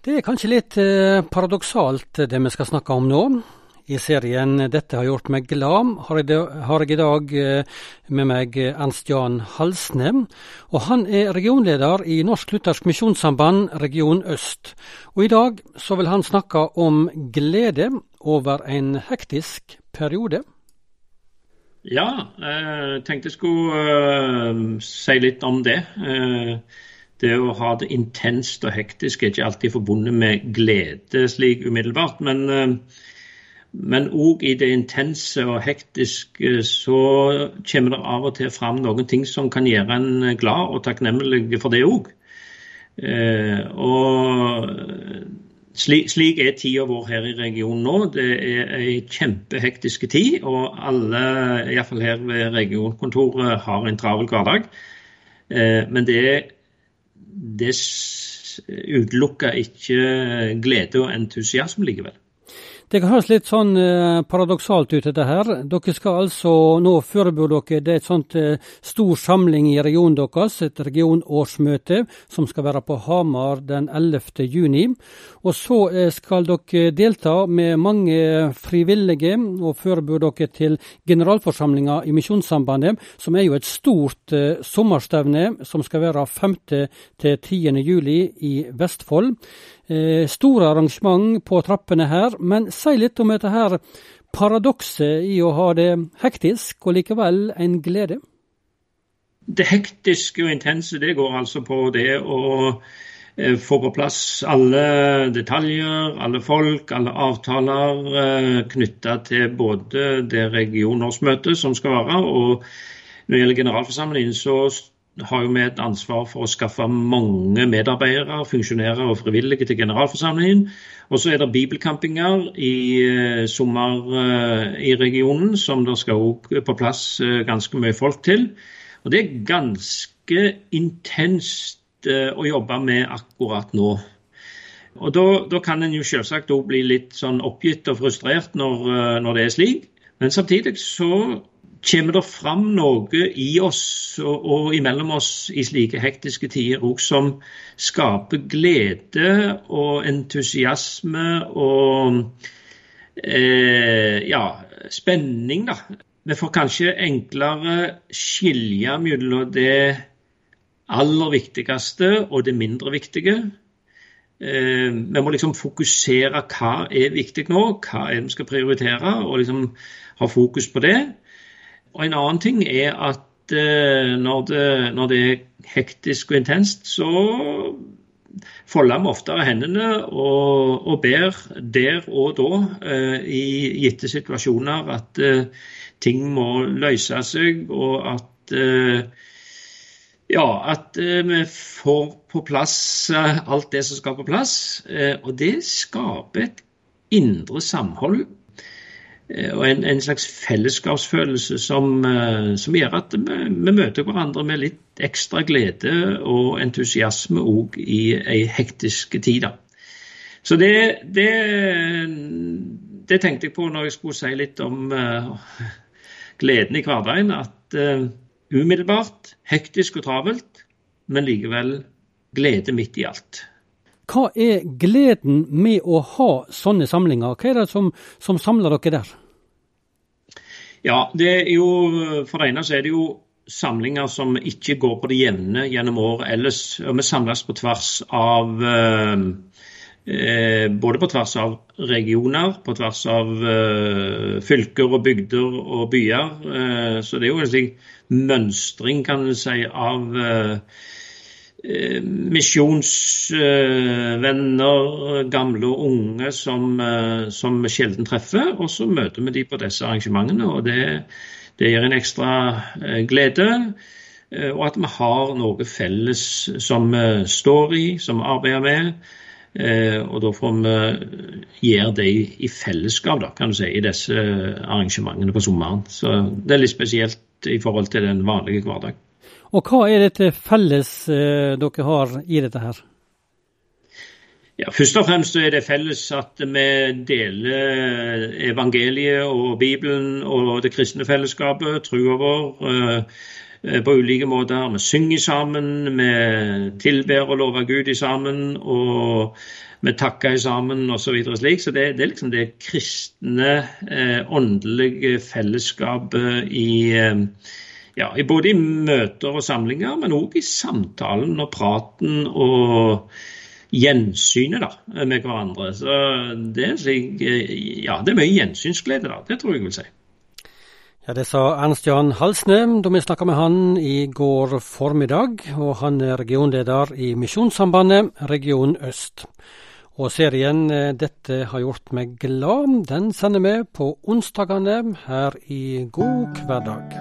Det er kanskje litt eh, paradoksalt det vi skal snakke om nå. I serien 'Dette har gjort meg glad' har jeg, i dag eh, med meg Ernst Jan Halsne. og Han er regionleder i Norsk Luthersk Misjonssamband region øst. Og I dag så vil han snakke om glede over en hektisk periode. Ja, jeg tenkte jeg skulle si litt om det. Det å ha det intenst og hektisk er ikke alltid forbundet med glede slik umiddelbart. Men uh, men òg i det intense og hektiske så kommer det av og til fram noen ting som kan gjøre en glad og takknemlig for det òg. Eh, og slik, er tida vår her i regionen nå. Det er ei kjempehektisk tid. Og alle, iallfall her ved regionkontoret, har en travel hverdag. Eh, men det, det utelukker ikke glede og entusiasme likevel. Det kan høres litt sånn eh, paradoksalt ut, dette her. Dere skal altså nå forberede dere det er et sånt eh, stor samling i regionen deres, et regionårsmøte som skal være på Hamar den 11. juni. Og så eh, skal dere delta med mange frivillige og forberede dere til generalforsamlinga i Misjonssambandet, som er jo et stort eh, sommerstevne som skal være 5. til 10. juli i Vestfold. Eh, store arrangement på trappene her, men si litt om dette her paradokset i å ha det hektisk og likevel en glede? Det hektiske og intense det går altså på det å eh, få på plass alle detaljer, alle folk, alle avtaler eh, knytta til både det regionårsmøtet som skal være, og når det gjelder generalforsamlingen, så har jo vi et ansvar for å skaffe mange medarbeidere, funksjonærer og frivillige til generalforsamlingen. Og så er det bibelcampinger i uh, sommer uh, i regionen, som det skal også på plass uh, ganske mye folk til. Og det er ganske intenst å jobbe med akkurat nå. Og Da, da kan en jo selvsagt òg bli litt sånn oppgitt og frustrert når, når det er slik. Men samtidig så kommer det fram noe i oss og, og imellom oss i slike hektiske tider òg som skaper glede og entusiasme og eh, ja, spenning, da. Vi får kanskje enklere skilje mellom det aller viktigste og det mindre viktige. Eh, vi må liksom fokusere hva er viktig nå, hva er det vi skal prioritere, og liksom ha fokus på det. Og En annen ting er at eh, når, det, når, det, er hektisk og intenst, så folder vi oftere hendene og, og, ber der og da eh, i gitte situasjoner at eh, ting må løse seg, og at ja, at vi får på plass alt det som skal på plass. og det skaper et indre samhold og en, en, slags fellesskapsfølelse som, eh, som gjør at vi, vi, møter hverandre med litt ekstra glede og entusiasme òg i ei hektisk tid. Så det, det, det, tenkte jeg på når jeg skulle si litt om uh, gleden i hverdagen. At uh, umiddelbart, hektisk og travelt, men likevel glede midt i alt. Hva er gleden med å ha sånne samlinger? Hva er det som, som samler dere der? Ja, det er jo, For det ene så er det jo samlinger som ikke går på det jevne gjennom året ellers. og Vi samles på tvers av eh, eh, Både på tvers av regioner, på tvers av eh, fylker og bygder og byer. Eh, så det er jo en slik mønstring, kan du si, av Eh, misjonsvenner, gamle og unge, som, eh, som sjelden treffer. Og så møter vi de på disse arrangementene, og det, det gir en ekstra eh, glede. Og at vi har noe felles som vi står i, som vi arbeider med. Og da får vi gjøre det i fellesskap, da, kan du si, i disse arrangementene på sommeren. Så det er litt spesielt i forhold til den vanlige hverdag. Og hva er dette felles eh, dere har i dette her? Ja, Først og fremst er det felles at vi deler evangeliet og Bibelen og det kristne fellesskapet, trua vår. Eh, på ulike måter. Vi synger sammen, vi tilber og lover Gud sammen. og vi takker sammen osv. Så, slik. så det, det, er liksom det kristne, eh, åndelige fellesskapet i eh, ja, både i møter og samlinger, men òg i samtalen og praten og gjensynet da, med hverandre. Så det slik, ja, det er mye gjensynsglede, da. Det tror jeg vil si. Ja, Det sa Ernst Jan Halsne da vi snakka med han i går formiddag. Og han er regionleder i Misjonssambandet Region Øst. Og serien eh, 'Dette har gjort meg glad', den sender vi på onsdagene her i God hverdag.